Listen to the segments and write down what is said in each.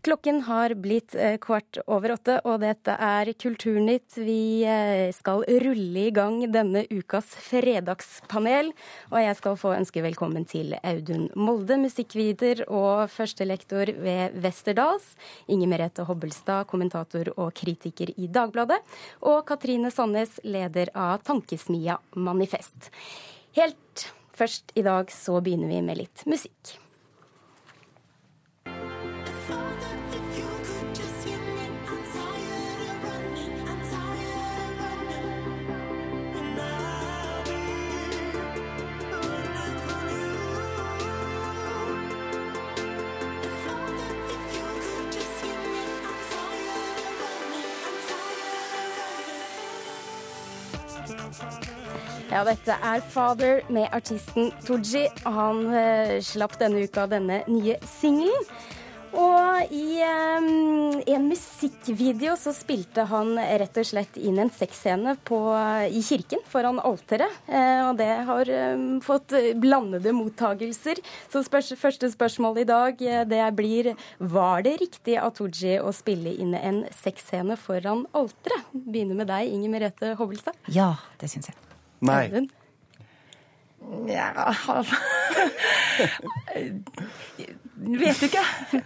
Klokken har blitt eh, kvart over åtte, og dette er Kulturnytt. Vi eh, skal rulle i gang denne ukas fredagspanel. Og jeg skal få ønske velkommen til Audun Molde, musikkvider og førstelektor ved Westerdals. Inger Merete Hobbelstad, kommentator og kritiker i Dagbladet. Og Katrine Sandnes, leder av tankesmia Manifest. Helt først i dag så begynner vi med litt musikk. Ja, dette er Father med artisten Tooji. Han uh, slapp denne uka denne nye singelen. Og i um, en musikkvideo så spilte han rett og slett inn en sexscene i kirken foran alteret. Uh, og det har fått blandede mottagelser. Så spørs, første spørsmål i dag det blir var det riktig av Tooji å spille inn en sexscene foran alteret? Begynner med deg, Inger Merete Hobbelstad. Ja, det syns jeg. Nei. Ja Vet du ikke.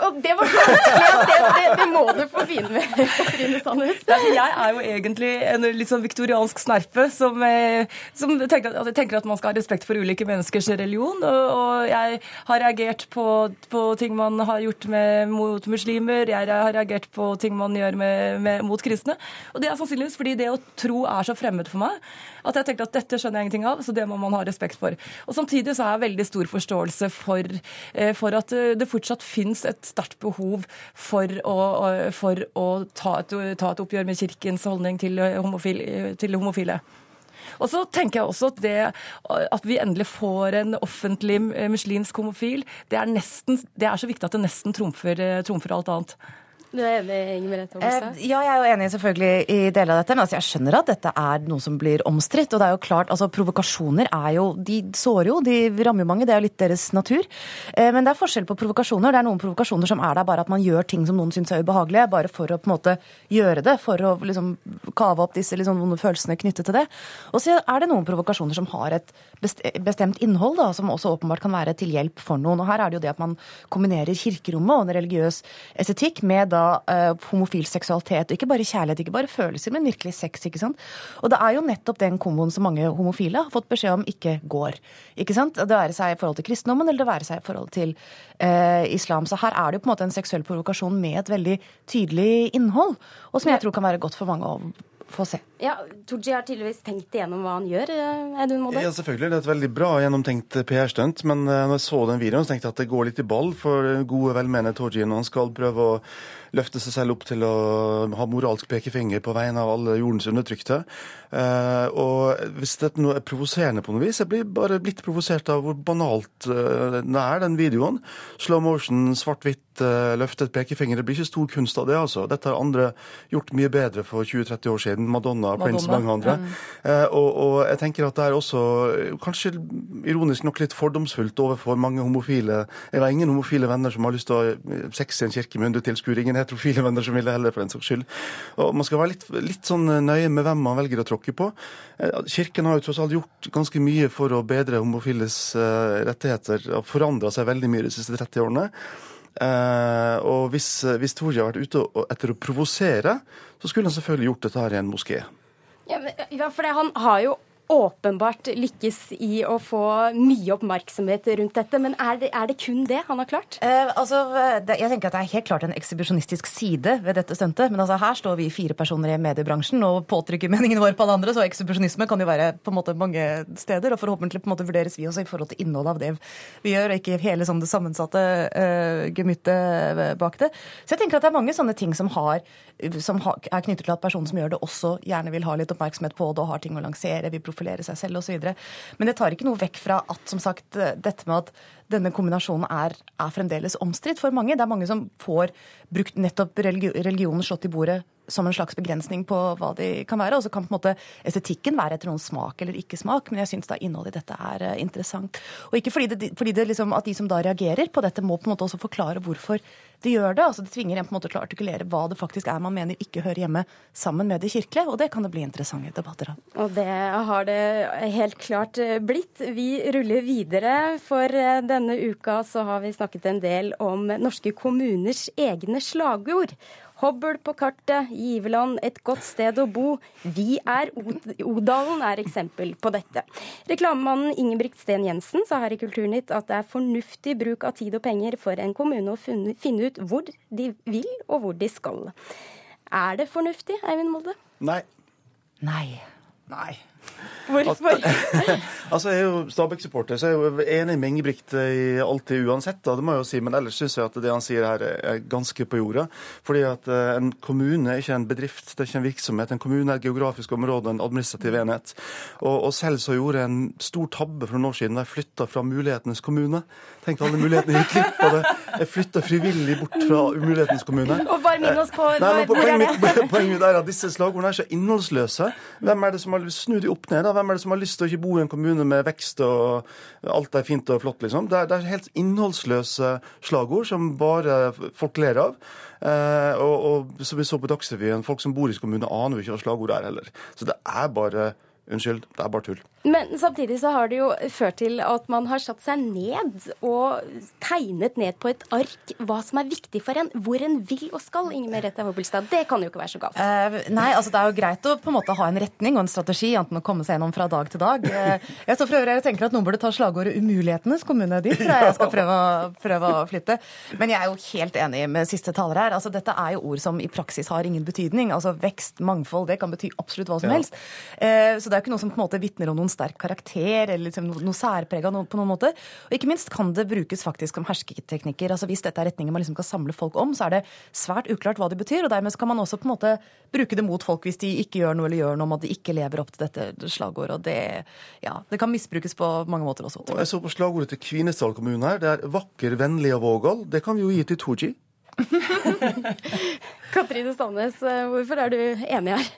Og det var vanskelig. Det, det, det, må du få begynne med, Trine Sandnes. Jeg er jo egentlig en litt sånn viktoriansk snerpe som, eh, som tenker, at, tenker, at, man skal ha respekt for ulike menneskers religion. Og, og jeg har reagert på, på, ting man har gjort med, mot muslimer. Jeg har reagert på ting man gjør med, med, mot kristne. Og det er sannsynligvis fordi det å tro er så fremmed for meg at jeg tenkte at dette skjønner jeg ingenting av, så det må man ha respekt for. Og Samtidig så har jeg veldig stor forståelse for, eh, for at eh, det fortsatt finnes et sterkt behov for å, for å ta, et, ta, et, oppgjør med Kirkens holdning til, homofil, til homofile. Og så tenker jeg også at det at vi endelig får en offentlig muslimsk homofil, det er, nesten, det er så viktig at det nesten trumfer, trumfer alt annet. Du er enig, Inger Merete Holmstad? Eh, ja, jeg er jo enig selvfølgelig i deler av dette. Men altså, jeg skjønner at dette er noe som blir omstridt. Og det er jo klart, altså provokasjoner er jo De sårer jo, de rammer jo mange. Det er jo litt deres natur. Eh, men det er forskjell på provokasjoner. Det er noen provokasjoner som er der bare at man gjør ting som noen syns er ubehagelige, bare for å på en måte gjøre det. For å liksom kave opp disse liksom, vonde følelsene knyttet til det. Og så er det noen provokasjoner som har et bestemt innhold, da, som også åpenbart kan være til hjelp for noen. Og her er det jo det at man kombinerer kirkerommet og en religiøs estetikk med da uh, homofil seksualitet. Ikke bare kjærlighet, ikke bare følelser, men virkelig sex. ikke sant? Og det er jo nettopp den komboen som mange homofile har fått beskjed om ikke går. ikke sant? Det være seg i forhold til kristendommen eller det være seg i forhold til uh, islam. Så her er det jo på en måte en seksuell provokasjon med et veldig tydelig innhold, og som jeg tror kan være godt for mange å få se. Ja, Tooji har tydeligvis tenkt igjennom hva han gjør. Edun Modell. Ja, selvfølgelig. Det er et veldig bra gjennomtenkt PR-stunt. Men når jeg så den videoen, så tenkte jeg at det går litt i ball for gode, velmenende Tooji når han skal prøve å løfte seg selv opp til å ha moralsk pekefinger på vegne av alle jordens undertrykte. Eh, og hvis dette nå er provoserende på noe vis Jeg blir bare blitt provosert av hvor banalt eh, det er, den videoen. Slow motion, svart-hvitt, eh, løftet pekefinger. Det blir ikke stor kunst av det, altså. Dette har andre gjort mye bedre for 20-30 år siden. Madonna, Madonna, Prince, mange andre. Mm. Og, og, jeg tenker at det er også kanskje ironisk nok litt fordomsfullt overfor mange homofile. Jeg har ingen homofile venner som har lyst til å sexe i en kirke med 100 tilskuere. Ingen heterofile venner som vil det heller, for den saks skyld. Og man skal være litt, litt sånn nøye med hvem man velger å tråkke på. Eh, Kirken har jo tross alt gjort ganske mye for å bedre homofiles eh, rettigheter, Har forandra seg veldig mye de siste 30 årene. Uh, og hvis, hvis Torje har vært ute etter å provosere, så skulle han selvfølgelig gjort dette her i en moské. Ja for han har jo åpenbart lykkes i å få mye oppmerksomhet rundt dette. Men er det, er det kun det han har klart? Eh, altså, det, jeg tenker at Det er helt klart en ekshibisjonistisk side ved dette stuntet. Men altså, her står vi fire personer i mediebransjen og påtrykker meningen vår på alle andre. Så ekshibisjonisme kan jo være på en måte mange steder. Og forhåpentlig på en måte vurderes vi også i forhold til innholdet av det vi gjør, og ikke hele sånn, det sammensatte uh, gemyttet bak det. Så jeg tenker at det er mange sånne ting som, har, som har, er knyttet til at personen som gjør det, også gjerne vil ha litt oppmerksomhet på det og har ting å lansere. Vi profilere seg selv osv. Men det tar ikke noe vekk fra at som sagt, dette med at denne kombinasjonen er, er fremdeles omstridt for mange. Det er mange som får brukt nettopp religionen slått i bordet som en slags begrensning på hva de kan være. Og så kan på en måte estetikken være etter noen smak eller ikke smak, men jeg syns da innholdet i dette er uh, interessant. Og ikke fordi, det, fordi det liksom, at de som da reagerer på dette, må på en måte også forklare hvorfor de gjør det. altså Det tvinger en på en måte til å artikulere hva det faktisk er man mener ikke hører hjemme sammen med det kirkelige, og det kan det bli interessante debatter av. Og det har det helt klart eh, blitt. Vi ruller videre. For eh, denne uka så har vi snakket en del om norske kommuners egne slagord. Hobøl på kartet, Giveland et godt sted å bo. Vi er Odalen er eksempel på dette. Reklamemannen Ingebrigt Sten Jensen sa her i Kulturnytt at det er fornuftig bruk av tid og penger for en kommune å finne ut hvor de vil og hvor de skal. Er det fornuftig, Eivind Molde? Nei. Nei. Nei. Hvorfor? altså, Jeg er jo Stabæk-supporter, så jeg er jo enig med Ingebrigt i alltid uansett. Da, det må jeg jo si, Men ellers syns jeg at det han sier her er ganske på jorda. Fordi at uh, en kommune er ikke en bedrift, det er ikke en virksomhet. En kommune er et geografisk område, en administrativ enhet. Og, og selv så gjorde jeg en stor tabbe for noen år siden da jeg flytta fra Mulighetenes kommune. Tenk alle mulighetene gikk glipp av. Jeg flytta frivillig bort fra mulighetens kommune. Og bare minn oss på, Nei, på, hvor er det? Poenget mitt er at disse slagordene er så innholdsløse. Hvem er det som har snudd de opp ned? da? Hvem er det som har lyst til å ikke bo i en kommune med vekst og alt er fint og flott, liksom? Det er, det er helt innholdsløse slagord som bare folk ler av. Eh, og, og som vi så på Dagsrevyen, folk som bor i kommunen aner jo ikke hva slagordet er heller. Så det er bare Unnskyld, det er bare tull. Men samtidig så har det jo ført til at man har satt seg ned og tegnet ned på et ark hva som er viktig for en, hvor en vil og skal. Inger Merete Hobbelstad, det kan jo ikke være så galt. Eh, nei, altså det er jo greit å på en måte ha en retning og en strategi, enten å komme seg gjennom fra dag til dag. Eh, jeg så for øvrig og tenker at noen burde ta slagordet 'Umulighetenes kommune' dit, tror jeg jeg skal prøve, prøve, å flytte. Men jeg er jo helt enig med siste taler her. Altså Dette er jo ord som i praksis har ingen betydning. Altså Vekst, mangfold, det kan bety absolutt hva som helst. Eh, så det er jo ikke noe som på en måte vitner om noen sterk karakter eller liksom noe, noe særprega på noen måte. Og ikke minst kan det brukes faktisk som hersketeknikker. Altså Hvis dette er retninger man liksom kan samle folk om, så er det svært uklart hva det betyr. Og dermed kan man også på en måte bruke det mot folk hvis de ikke gjør noe eller gjør noe om at de ikke lever opp til dette slagordet. Og det, ja, det kan misbrukes på mange måter også. Og jeg så på slagordet til Kvinesdal kommune her. Det er 'vakker, vennlig og vågal'. Det kan vi jo gi til Tooji. Katrine Stavnes, hvorfor er du enig her?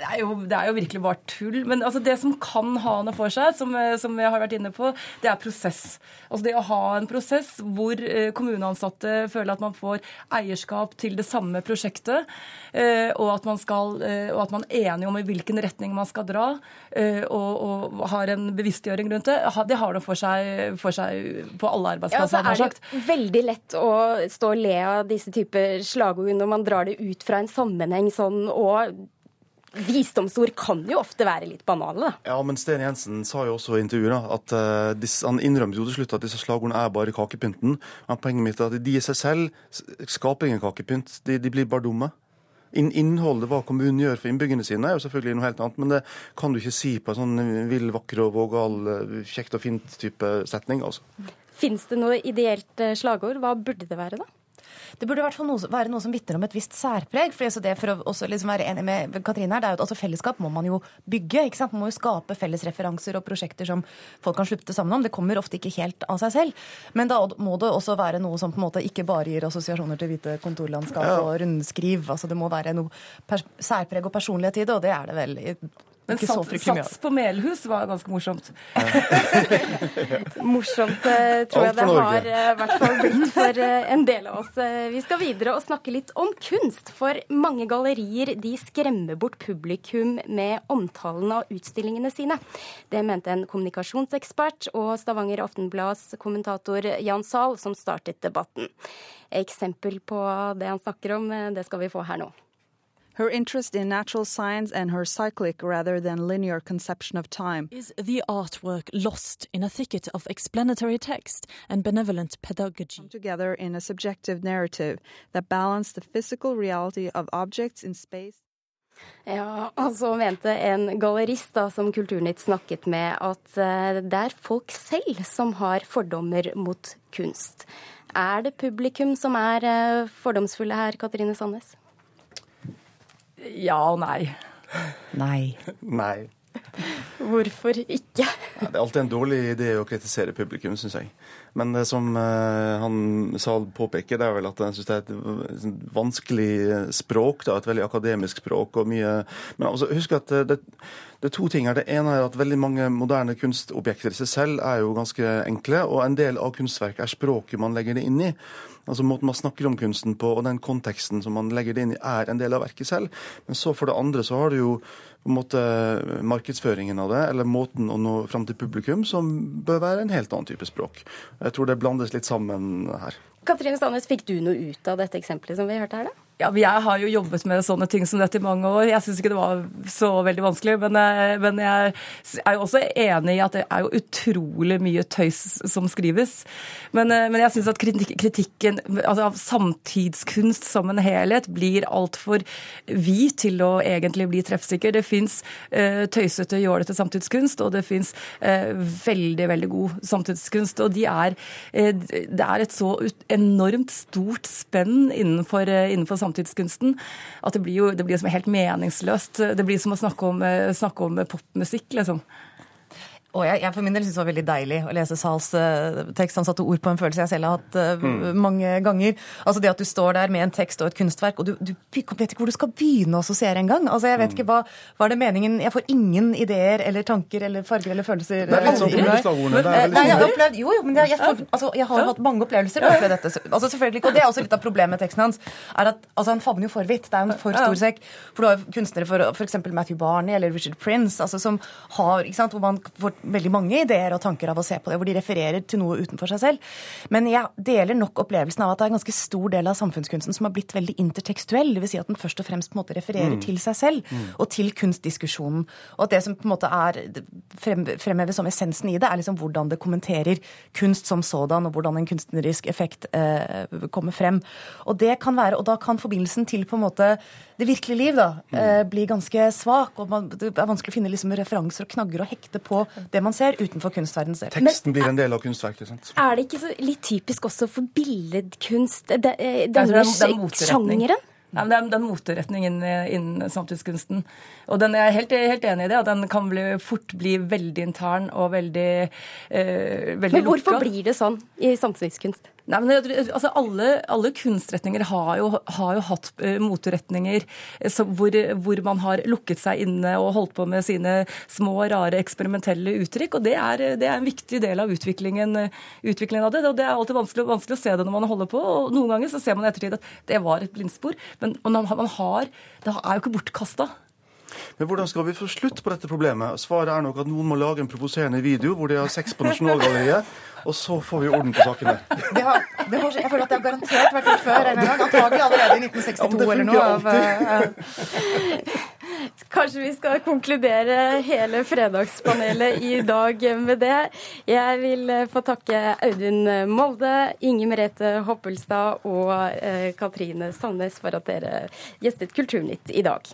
Det er, jo, det er, jo, virkelig bare tull. Men altså, det som kan ha noe for seg, som, eh, som, jeg har vært inne på, det er prosess. Altså det å ha en prosess hvor eh, kommuneansatte føler at man får eierskap til det samme prosjektet, eh, og at man, skal, og at man er enig om i hvilken retning man skal dra, og, og har en bevisstgjøring rundt det, det har noe for seg, for seg på alle arbeidsplasser. Ja, så er det veldig lett å stå og le av disse typer slagord når man drar det ut fra en sammenheng sånn, og Visdomsord kan jo ofte være litt banale, da. Ja, men Sten Jensen sa jo også i intervjuet at uh, disse, han innrømte jo til slutt at disse slagordene er bare kakepynten. Men poenget mitt er at de i seg selv skaper ingen kakepynt. De, de blir bare dumme. innholdet, hva kommunen gjør for innbyggerne sine, er jo selvfølgelig noe helt annet. Men det kan du ikke si på en sånn vill, vakker og vågal, eh, kjekt og fint type setning. altså. Fins det noe ideelt eh, slagord? Hva burde det være, da? Det burde i hvert fall noe, være noe som vitner om et visst særpreg. For det for å også liksom være enig med Katrine her, det er jo at altså fellesskap må man jo bygge. ikke sant? Man må jo skape felles referanser og prosjekter som folk kan slutte sammen om. Det kommer ofte ikke helt av seg selv. Men da må det også være noe som på en måte ikke bare gir assosiasjoner til hvite kontorlandskap ja. og rundskriv. altså Det må være noe særpreg og personlighet i det, og det er det vel i men sats, sats på Melhus var ganske morsomt. morsomt eh, tror jeg det har eh, i hvert fall blitt for eh, en del av oss. Vi skal videre og snakke litt om kunst. For mange gallerier de skremmer bort publikum med omtalen av utstillingene sine. Det mente en kommunikasjonsekspert og Stavanger Aftenblads kommentator Jan Zahl, som startet debatten. Eksempel på det han snakker om, det skal vi få her nå. Her interest in natural science and her cyclic rather than linear conception of time. Is the artwork lost in a thicket of explanatory text and benevolent pedagogy? Come together in a subjective narrative that balanced the physical reality of objects in space. Ja, altså mente en gallerist da, som Kulturnytt snakket med, at uh, det er folk selv som har fordommer mot kunst. Er det publikum som er uh, fordomsfulle her, Katrine Sandnes? Ja og nei. Nei. Nei. Hvorfor ikke? Ja, det er alltid en dårlig idé å kritisere publikum, syns jeg. Men det som eh, han Sahl påpeker, det er vel at han syns det er et vanskelig språk. Da, et veldig akademisk språk. og mye... Men altså, husk at det, det er to ting her. Det ene er at veldig mange moderne kunstobjekter i seg selv er jo ganske enkle, og en del av kunstverket er språket man legger det inn i. Altså Måten man snakker om kunsten på, og den konteksten som man legger det inn i, er en del av verket selv. Men så for det andre så har du jo på en måte markedsføringen av det, eller måten å nå fram til publikum, som bør være en helt annen type språk. Jeg tror det blandes litt sammen her. Katrine Sandnes, fikk du noe ut av dette eksempelet som vi hørte her, da? Ja, Jeg har jo jobbet med sånne ting som dette i mange år. Jeg syns ikke det var så veldig vanskelig. Men, eh, men jeg er jo også enig i at det er jo utrolig mye tøys som skrives. Men, eh, men jeg syns at kritikken altså av samtidskunst som en helhet blir altfor vid til å egentlig bli treffsikker. Det fins uh, tøysete, jålete samtidskunst, og det fins uh, veldig, veldig god samtidskunst. Og de er, uh, det er et så enormt stort spenn innenfor, eh, innenfor samtidskunsten at det blir jo det blir som helt meningsløst. Det blir som å snakke om, eh, snakke om popmusikk, liksom. Og jeg, jeg for min del synes det var veldig deilig å lese Sahls uh, tekst. Han satte ord på en følelse jeg selv har hatt uh, mange ganger. Altså Det at du står der med en tekst og et kunstverk, og du, du vet ikke hvor du skal begynne å assosiere engang. Altså, jeg vet ikke hva, hva er det meningen Jeg får ingen ideer eller tanker eller farger eller følelser. Det er litt sånn inni meg. slagordene. Det er Eh, Nei, jeg har sånn. opplevd, jo, jo, men jeg, jeg, får, altså, jeg har hatt mange opplevelser. opplevd dette. Altså, selvfølgelig ikke, og Det er også litt av problemet med teksten hans. er at altså, Han favner jo for vidt. Det er en for stor sekk. For du har kunstnere for f.eks. Matthew Barney eller Richard Prince, altså, som har, ikke sant, hvor man får veldig mange ideer og tanker av å se på det, hvor de refererer til noe utenfor seg selv. Men jeg deler nok opplevelsen av at det er en ganske stor del av samfunnskunsten som har blitt veldig intertekstuell. Dvs. Si at den først og fremst på en måte refererer til seg selv og til kunstdiskusjonen. Og at det som på en måte er frem, fremheves som essensen i det, er liksom hvordan det kommenterer kunst som sådan, og hvordan en kunstnerisk effekt eh, kommer frem. Og det kan være, og da kan forbindelsen til på en måte det virkelige liv da, eh, bli ganske svak. og man, Det er vanskelig å finne liksom referanser og knagger og hekte på det man ser utenfor kunstverdens del. Teksten blir en del av kunstverket. sant? Er det ikke så litt typisk også for billedkunst, denne det er- det er motretning. sjangeren? Nei, men det er, den moteretningen innen, samtidskunsten. Og den, jeg er helt, helt enig i det, at den kan bli, fort bli veldig intern og veldig, eh, veldig Men hvorfor lukka. blir det sånn i samtidskunst? Nei, men altså alle, alle kunstretninger har jo, har jo hatt eh, moteretninger eh, hvor, hvor man har lukket seg inne og holdt på med sine små, rare, eksperimentelle uttrykk. Og det er, det er en viktig del av utviklingen, eh, utviklingen av det. Og det er alltid vanskelig, vanskelig å se det når man holder på. Og noen ganger så ser man i ettertid at det var et blindspor. Men man har, det er jo ikke bortkasta. Men hvordan skal vi få slutt på dette problemet? Svaret er nok at noen må lage en provoserende video hvor de har sex på Nasjonalgalleriet, og så får vi orden på sakene. Det har, det har, jeg føler at det har garantert vært gjort før en gang. Antagelig allerede i 1962 Ja, eller noe. Av, uh, Kanskje vi skal konkludere hele fredagspanelet i dag med det. Jeg vil eh, få takke Audun Molde, Inger Merete Hoppelstad og eh, Katrine Sandnes for at dere gjestet Kulturnytt i dag.